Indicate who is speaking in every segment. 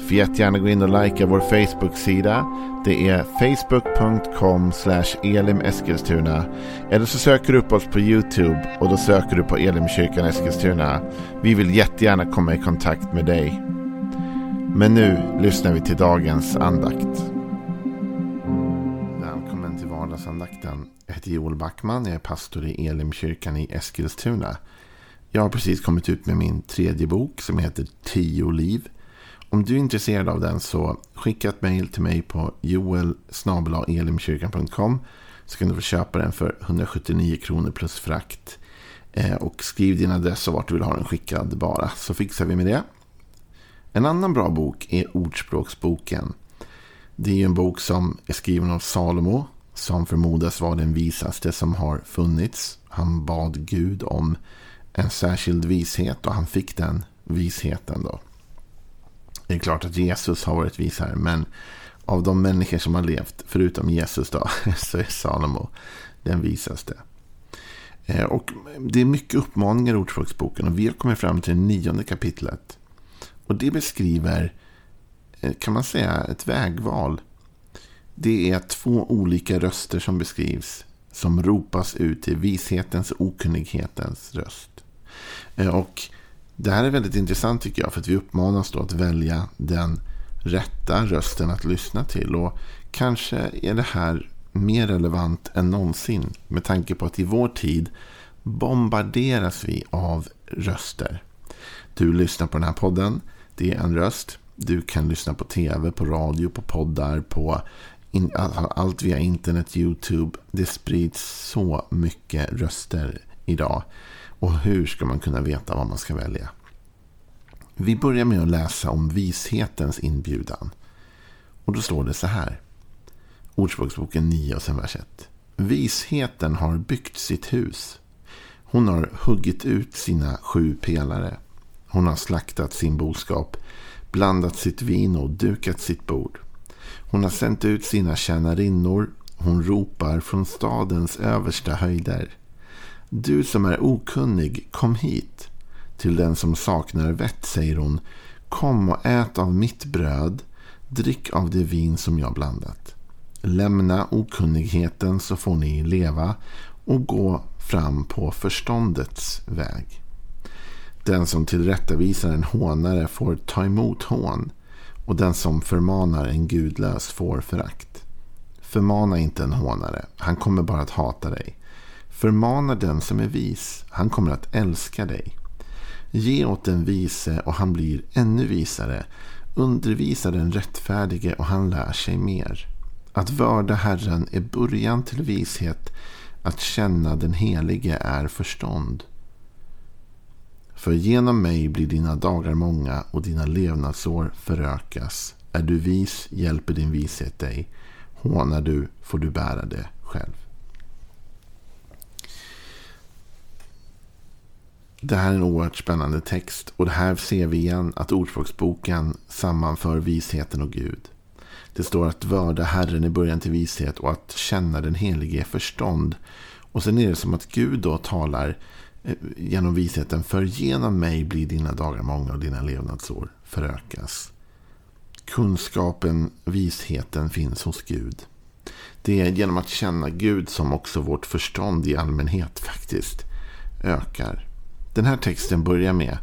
Speaker 1: Får jättegärna gå in och likea vår Facebook-sida. Det är facebook.com elimeskilstuna. Eller så söker du upp oss på YouTube och då söker du på Elimkyrkan Eskilstuna. Vi vill jättegärna komma i kontakt med dig. Men nu lyssnar vi till dagens andakt. Välkommen till vardagsandakten. Jag heter Joel Backman. Jag är pastor i Elimkyrkan i Eskilstuna. Jag har precis kommit ut med min tredje bok som heter Tio liv. Om du är intresserad av den så skicka ett mejl till mig på joel.elimkyrkan.com så kan du få köpa den för 179 kronor plus frakt. Eh, och skriv din adress och vart du vill ha den skickad bara så fixar vi med det. En annan bra bok är Ordspråksboken. Det är en bok som är skriven av Salomo som förmodas vara den visaste som har funnits. Han bad Gud om en särskild vishet och han fick den visheten då. Det är klart att Jesus har varit visare, men av de människor som har levt, förutom Jesus då, så är Salomo den visaste. Eh, och det är mycket uppmaningar i Ordspråksboken och vi har kommit fram till det nionde kapitlet. Och det beskriver, eh, kan man säga, ett vägval. Det är två olika röster som beskrivs som ropas ut till vishetens och okunnighetens röst. Eh, och det här är väldigt intressant tycker jag. För att vi uppmanas då att välja den rätta rösten att lyssna till. Och kanske är det här mer relevant än någonsin. Med tanke på att i vår tid bombarderas vi av röster. Du lyssnar på den här podden. Det är en röst. Du kan lyssna på tv, på radio, på poddar, på in, allt via internet, YouTube. Det sprids så mycket röster idag. Och hur ska man kunna veta vad man ska välja? Vi börjar med att läsa om vishetens inbjudan. Och då står det så här. Ordspråksboken 9 och sen vers 1. Visheten har byggt sitt hus. Hon har huggit ut sina sju pelare. Hon har slaktat sin boskap, blandat sitt vin och dukat sitt bord. Hon har sänt ut sina tjänarinnor. Hon ropar från stadens översta höjder. Du som är okunnig, kom hit. Till den som saknar vett säger hon, kom och ät av mitt bröd, drick av det vin som jag blandat. Lämna okunnigheten så får ni leva och gå fram på förståndets väg. Den som tillrättavisar en hånare får ta emot hån och den som förmanar en gudlös får förakt. Förmana inte en hånare, han kommer bara att hata dig. Förmana den som är vis. Han kommer att älska dig. Ge åt den vise och han blir ännu visare. Undervisa den rättfärdige och han lär sig mer. Att vörda Herren är början till vishet. Att känna den helige är förstånd. För genom mig blir dina dagar många och dina levnadsår förökas. Är du vis hjälper din vishet dig. Hånar du får du bära det själv. Det här är en oerhört spännande text och här ser vi igen att Ordspråksboken sammanför visheten och Gud. Det står att vörda Herren i början till vishet och att känna den helige förstånd. Och sen är det som att Gud då talar eh, genom visheten. För genom mig blir dina dagar många och dina levnadsår förökas. Kunskapen, visheten finns hos Gud. Det är genom att känna Gud som också vårt förstånd i allmänhet faktiskt ökar. Den här texten börjar med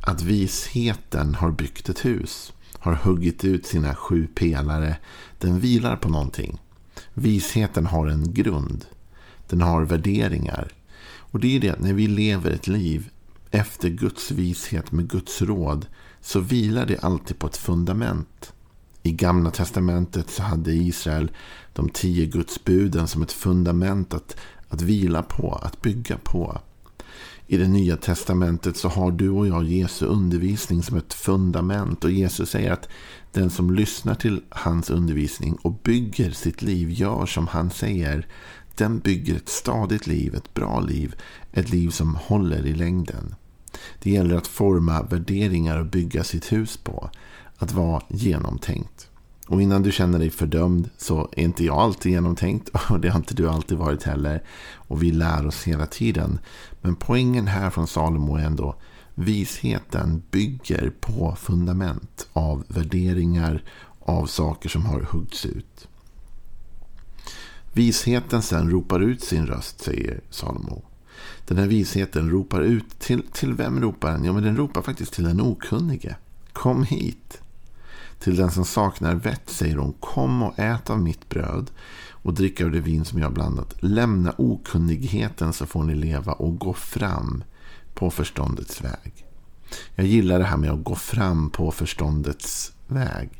Speaker 1: att visheten har byggt ett hus. Har huggit ut sina sju pelare. Den vilar på någonting. Visheten har en grund. Den har värderingar. Och det är det, att när vi lever ett liv efter Guds vishet med Guds råd så vilar det alltid på ett fundament. I Gamla Testamentet så hade Israel de tio Guds buden som ett fundament att, att vila på, att bygga på. I det nya testamentet så har du och jag Jesu undervisning som ett fundament. Och Jesus säger att den som lyssnar till hans undervisning och bygger sitt liv, gör som han säger. Den bygger ett stadigt liv, ett bra liv, ett liv som håller i längden. Det gäller att forma värderingar och bygga sitt hus på. Att vara genomtänkt. Och innan du känner dig fördömd så är inte jag alltid genomtänkt och det har inte du alltid varit heller. Och vi lär oss hela tiden. Men poängen här från Salomo är ändå visheten bygger på fundament av värderingar av saker som har huggts ut. Visheten sen ropar ut sin röst, säger Salomo. Den här visheten ropar ut. Till, till vem ropar den? Ja, men den ropar faktiskt till den okunnige. Kom hit. Till den som saknar vett säger hon. Kom och ät av mitt bröd och drick av det vin som jag har blandat. Lämna okunnigheten så får ni leva och gå fram på förståndets väg. Jag gillar det här med att gå fram på förståndets väg.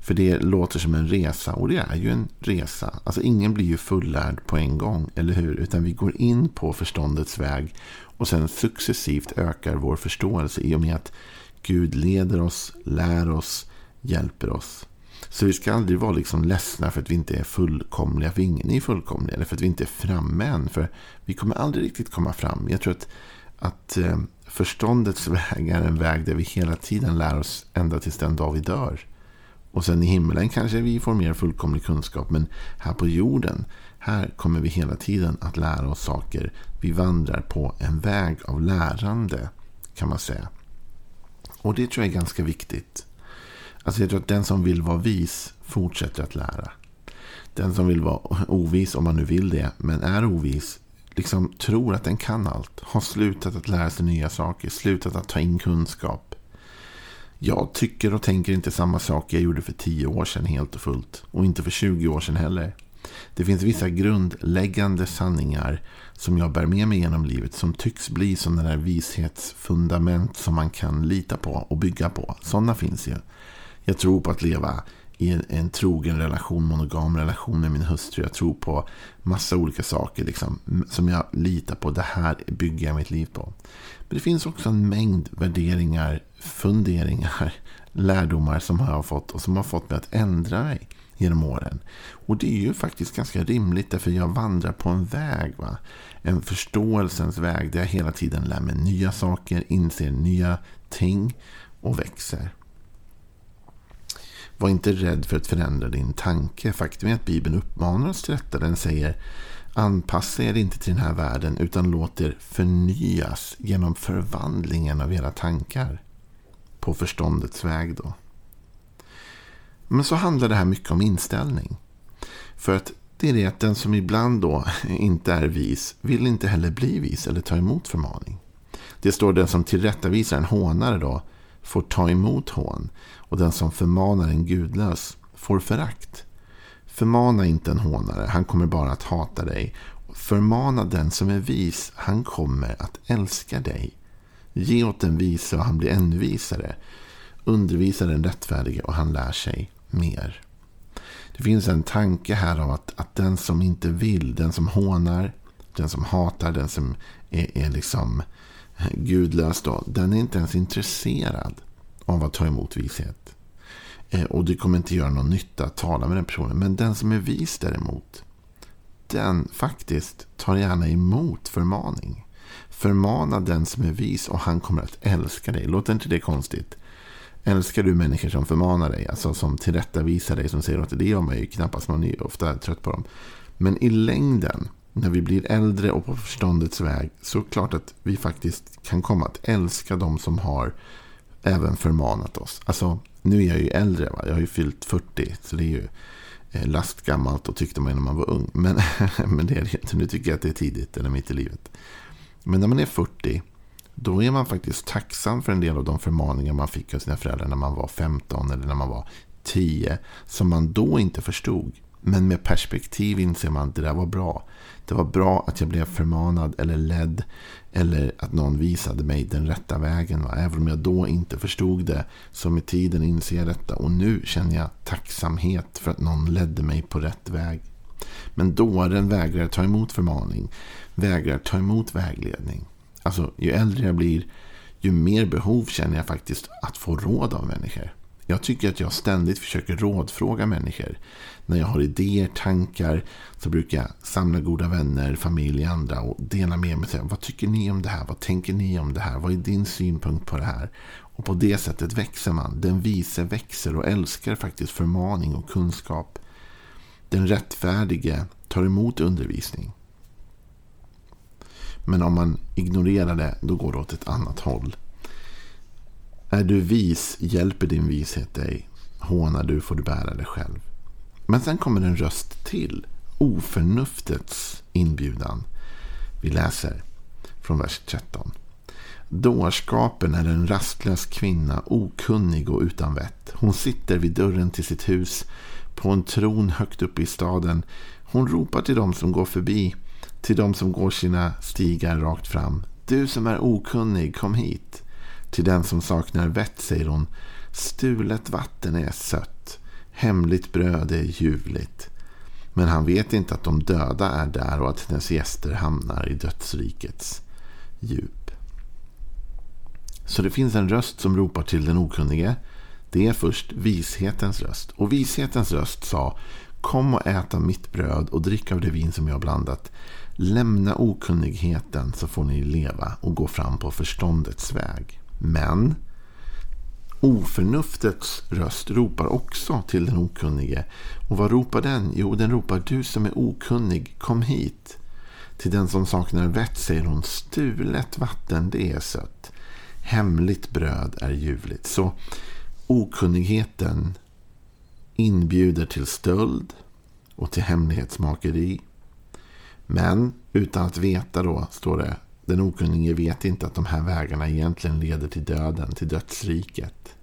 Speaker 1: För det låter som en resa och det är ju en resa. Alltså ingen blir ju fullärd på en gång, eller hur? Utan vi går in på förståndets väg och sen successivt ökar vår förståelse i och med att Gud leder oss, lär oss, hjälper oss. Så vi ska aldrig vara liksom ledsna för att vi inte är fullkomliga, för ingen är fullkomlig. eller för att vi inte är framme än. För vi kommer aldrig riktigt komma fram. Jag tror att, att eh, förståndets väg är en väg där vi hela tiden lär oss ända tills den dag vi dör. Och sen i himlen kanske vi får mer fullkomlig kunskap. Men här på jorden, här kommer vi hela tiden att lära oss saker. Vi vandrar på en väg av lärande, kan man säga. Och det tror jag är ganska viktigt. Alltså jag tror att den som vill vara vis fortsätter att lära. Den som vill vara ovis, om man nu vill det, men är ovis, liksom tror att den kan allt. Har slutat att lära sig nya saker, slutat att ta in kunskap. Jag tycker och tänker inte samma sak jag gjorde för tio år sedan helt och fullt. Och inte för 20 år sedan heller. Det finns vissa grundläggande sanningar som jag bär med mig genom livet som tycks bli sådana där vishetsfundament som man kan lita på och bygga på. Sådana finns ju. Jag tror på att leva i en, en trogen relation, monogam relation med min hustru. Jag tror på massa olika saker liksom, som jag litar på. Det här bygger jag mitt liv på. Men det finns också en mängd värderingar, funderingar, lärdomar som jag har fått och som har fått mig att ändra mig genom åren. Och det är ju faktiskt ganska rimligt därför jag vandrar på en väg. Va? En förståelsens väg där jag hela tiden lär mig nya saker, inser nya ting och växer. Var inte rädd för att förändra din tanke. Faktum är att Bibeln uppmanar oss till detta. Den säger anpassa er inte till den här världen utan låt er förnyas genom förvandlingen av era tankar. På förståndets väg då. Men så handlar det här mycket om inställning. För att det är det att den som ibland då inte är vis vill inte heller bli vis eller ta emot förmaning. Det står den som tillrättavisar en hånare då får ta emot hån och den som förmanar en gudlös får förakt. Förmana inte en hånare, han kommer bara att hata dig. Förmana den som är vis, han kommer att älska dig. Ge åt den vise och han blir ännu visare. Undervisa den rättfärdige och han lär sig mer. Det finns en tanke här av att, att den som inte vill, den som hånar, den som hatar, den som är, är liksom gudlös, då, den är inte ens intresserad av att ta emot vishet. Eh, och det kommer inte göra någon nytta att tala med den personen. Men den som är vis däremot, den faktiskt tar gärna emot förmaning. Förmana den som är vis och han kommer att älska dig. Låter inte det konstigt? Älskar du människor som förmanar dig, alltså som tillrättavisar dig, som säger att det gör man ju knappast, man är ju ofta trött på dem. Men i längden, när vi blir äldre och på förståndets väg, så är det klart att vi faktiskt kan komma att älska de som har även förmanat oss. Alltså, nu är jag ju äldre, va? jag har ju fyllt 40, så det är ju eh, lastgammalt och tyckte man när man var ung. Men, men det är det inte. Nu tycker jag att det är tidigt eller mitt i livet. Men när man är 40, då är man faktiskt tacksam för en del av de förmaningar man fick av sina föräldrar när man var 15 eller när man var 10. Som man då inte förstod. Men med perspektiv inser man att det där var bra. Det var bra att jag blev förmanad eller ledd. Eller att någon visade mig den rätta vägen. Va? Även om jag då inte förstod det. Så med tiden inser jag detta. Och nu känner jag tacksamhet för att någon ledde mig på rätt väg. Men dåren vägrar ta emot förmaning. Vägrar ta emot vägledning. Alltså ju äldre jag blir. Ju mer behov känner jag faktiskt att få råd av människor. Jag tycker att jag ständigt försöker rådfråga människor. När jag har idéer, tankar så brukar jag samla goda vänner, familj, andra och dela med mig. Vad tycker ni om det här? Vad tänker ni om det här? Vad är din synpunkt på det här? Och på det sättet växer man. Den vise växer och älskar faktiskt förmaning och kunskap. Den rättfärdige tar emot undervisning. Men om man ignorerar det, då går det åt ett annat håll. Är du vis hjälper din vishet dig. Hånar du får du bära det själv. Men sen kommer en röst till. Oförnuftets inbjudan. Vi läser från vers 13. Dårskapen är en rastlös kvinna, okunnig och utan vett. Hon sitter vid dörren till sitt hus, på en tron högt uppe i staden. Hon ropar till dem som går förbi, till dem som går sina stigar rakt fram. Du som är okunnig, kom hit. Till den som saknar vett säger hon, stulet vatten är sött, hemligt bröd är ljuvligt. Men han vet inte att de döda är där och att hennes gäster hamnar i dödsrikets djup. Så det finns en röst som ropar till den okunnige. Det är först vishetens röst. Och vishetens röst sa Kom och ät av mitt bröd och drick av det vin som jag har blandat. Lämna okunnigheten så får ni leva och gå fram på förståndets väg. Men oförnuftets röst ropar också till den okunnige. Och vad ropar den? Jo, den ropar du som är okunnig, kom hit. Till den som saknar vett säger hon stulet vatten, det är sött. Hemligt bröd är ljuvligt. Så okunnigheten inbjuder till stöld och till hemlighetsmakeri. Men utan att veta då, står det, den okunnige vet inte att de här vägarna egentligen leder till döden, till dödsriket.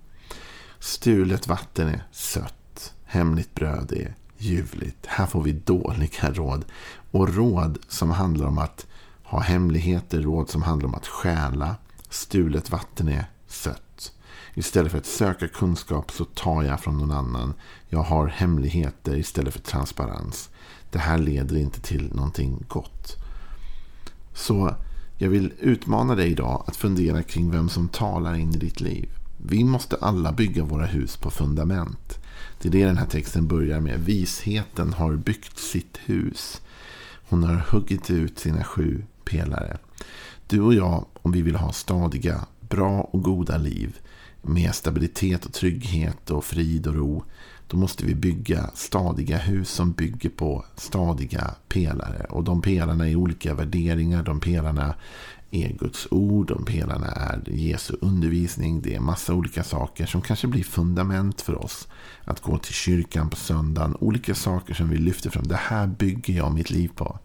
Speaker 1: Stulet vatten är sött, hemligt bröd är ljuvligt. Här får vi dåliga råd. Och råd som handlar om att ha hemligheter, råd som handlar om att stjäla. Stulet vatten är sött. Istället för att söka kunskap så tar jag från någon annan. Jag har hemligheter istället för transparens. Det här leder inte till någonting gott. Så jag vill utmana dig idag att fundera kring vem som talar in i ditt liv. Vi måste alla bygga våra hus på fundament. Det är det den här texten börjar med. Visheten har byggt sitt hus. Hon har huggit ut sina sju pelare. Du och jag, om vi vill ha stadiga, bra och goda liv med stabilitet och trygghet och frid och ro då måste vi bygga stadiga hus som bygger på stadiga pelare. Och de pelarna är olika värderingar. De pelarna är Guds ord. De pelarna är Jesu undervisning. Det är massa olika saker som kanske blir fundament för oss. Att gå till kyrkan på söndagen. Olika saker som vi lyfter fram. Det här bygger jag mitt liv på.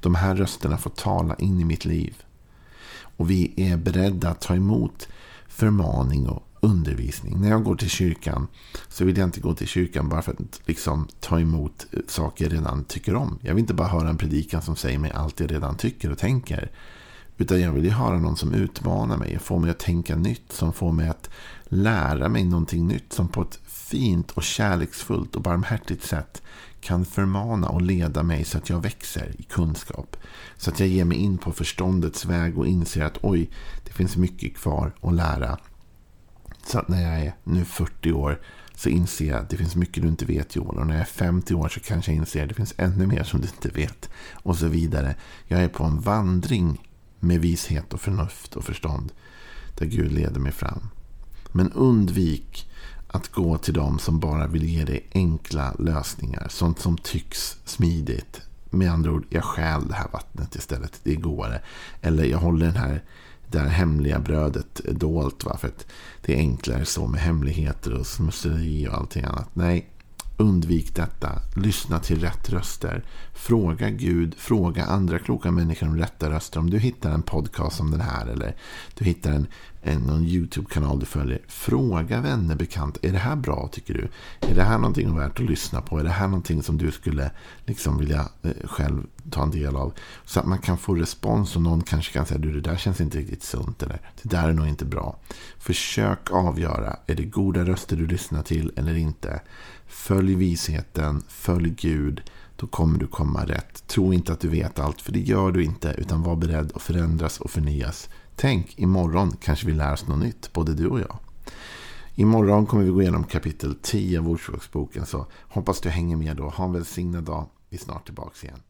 Speaker 1: De här rösterna får tala in i mitt liv. Och vi är beredda att ta emot förmaning och undervisning. När jag går till kyrkan så vill jag inte gå till kyrkan bara för att liksom ta emot saker jag redan tycker om. Jag vill inte bara höra en predikan som säger mig allt jag redan tycker och tänker. Utan jag vill ju höra någon som utmanar mig och får mig att tänka nytt. Som får mig att lära mig någonting nytt. Som på ett fint och kärleksfullt och barmhärtigt sätt kan förmana och leda mig så att jag växer i kunskap. Så att jag ger mig in på förståndets väg och inser att oj, det finns mycket kvar att lära. Så att när jag är nu 40 år så inser jag att det finns mycket du inte vet Joel. Och när jag är 50 år så kanske jag inser att det finns ännu mer som du inte vet. Och så vidare. Jag är på en vandring med vishet och förnuft och förstånd. Där Gud leder mig fram. Men undvik att gå till dem som bara vill ge dig enkla lösningar. Sånt som tycks smidigt. Med andra ord, jag stjäl det här vattnet istället. Det är godare. Eller jag håller den här det här hemliga brödet är dolt. Va? För att det är enklare så med hemligheter och smusseri och allting annat. Nej, undvik detta. Lyssna till rätt röster. Fråga Gud, fråga andra kloka människor om rätta röster. Om du hittar en podcast som den här eller du hittar en, någon YouTube-kanal du följer. Fråga vänner, bekant. Är det här bra tycker du? Är det här någonting värt att lyssna på? Är det här någonting som du skulle liksom vilja eh, själv ta en del av? Så att man kan få respons och någon kanske kan säga du det där känns inte riktigt sunt eller det där är nog inte bra. Försök avgöra, är det goda röster du lyssnar till eller inte? Följ visheten, följ Gud. Då kommer du komma rätt. Tro inte att du vet allt, för det gör du inte. Utan var beredd att förändras och förnyas. Tänk, imorgon kanske vi lär oss något nytt, både du och jag. Imorgon kommer vi gå igenom kapitel 10 av Ordspråksboken. Så hoppas du hänger med då. Ha en välsignad dag. Vi är snart tillbaka igen.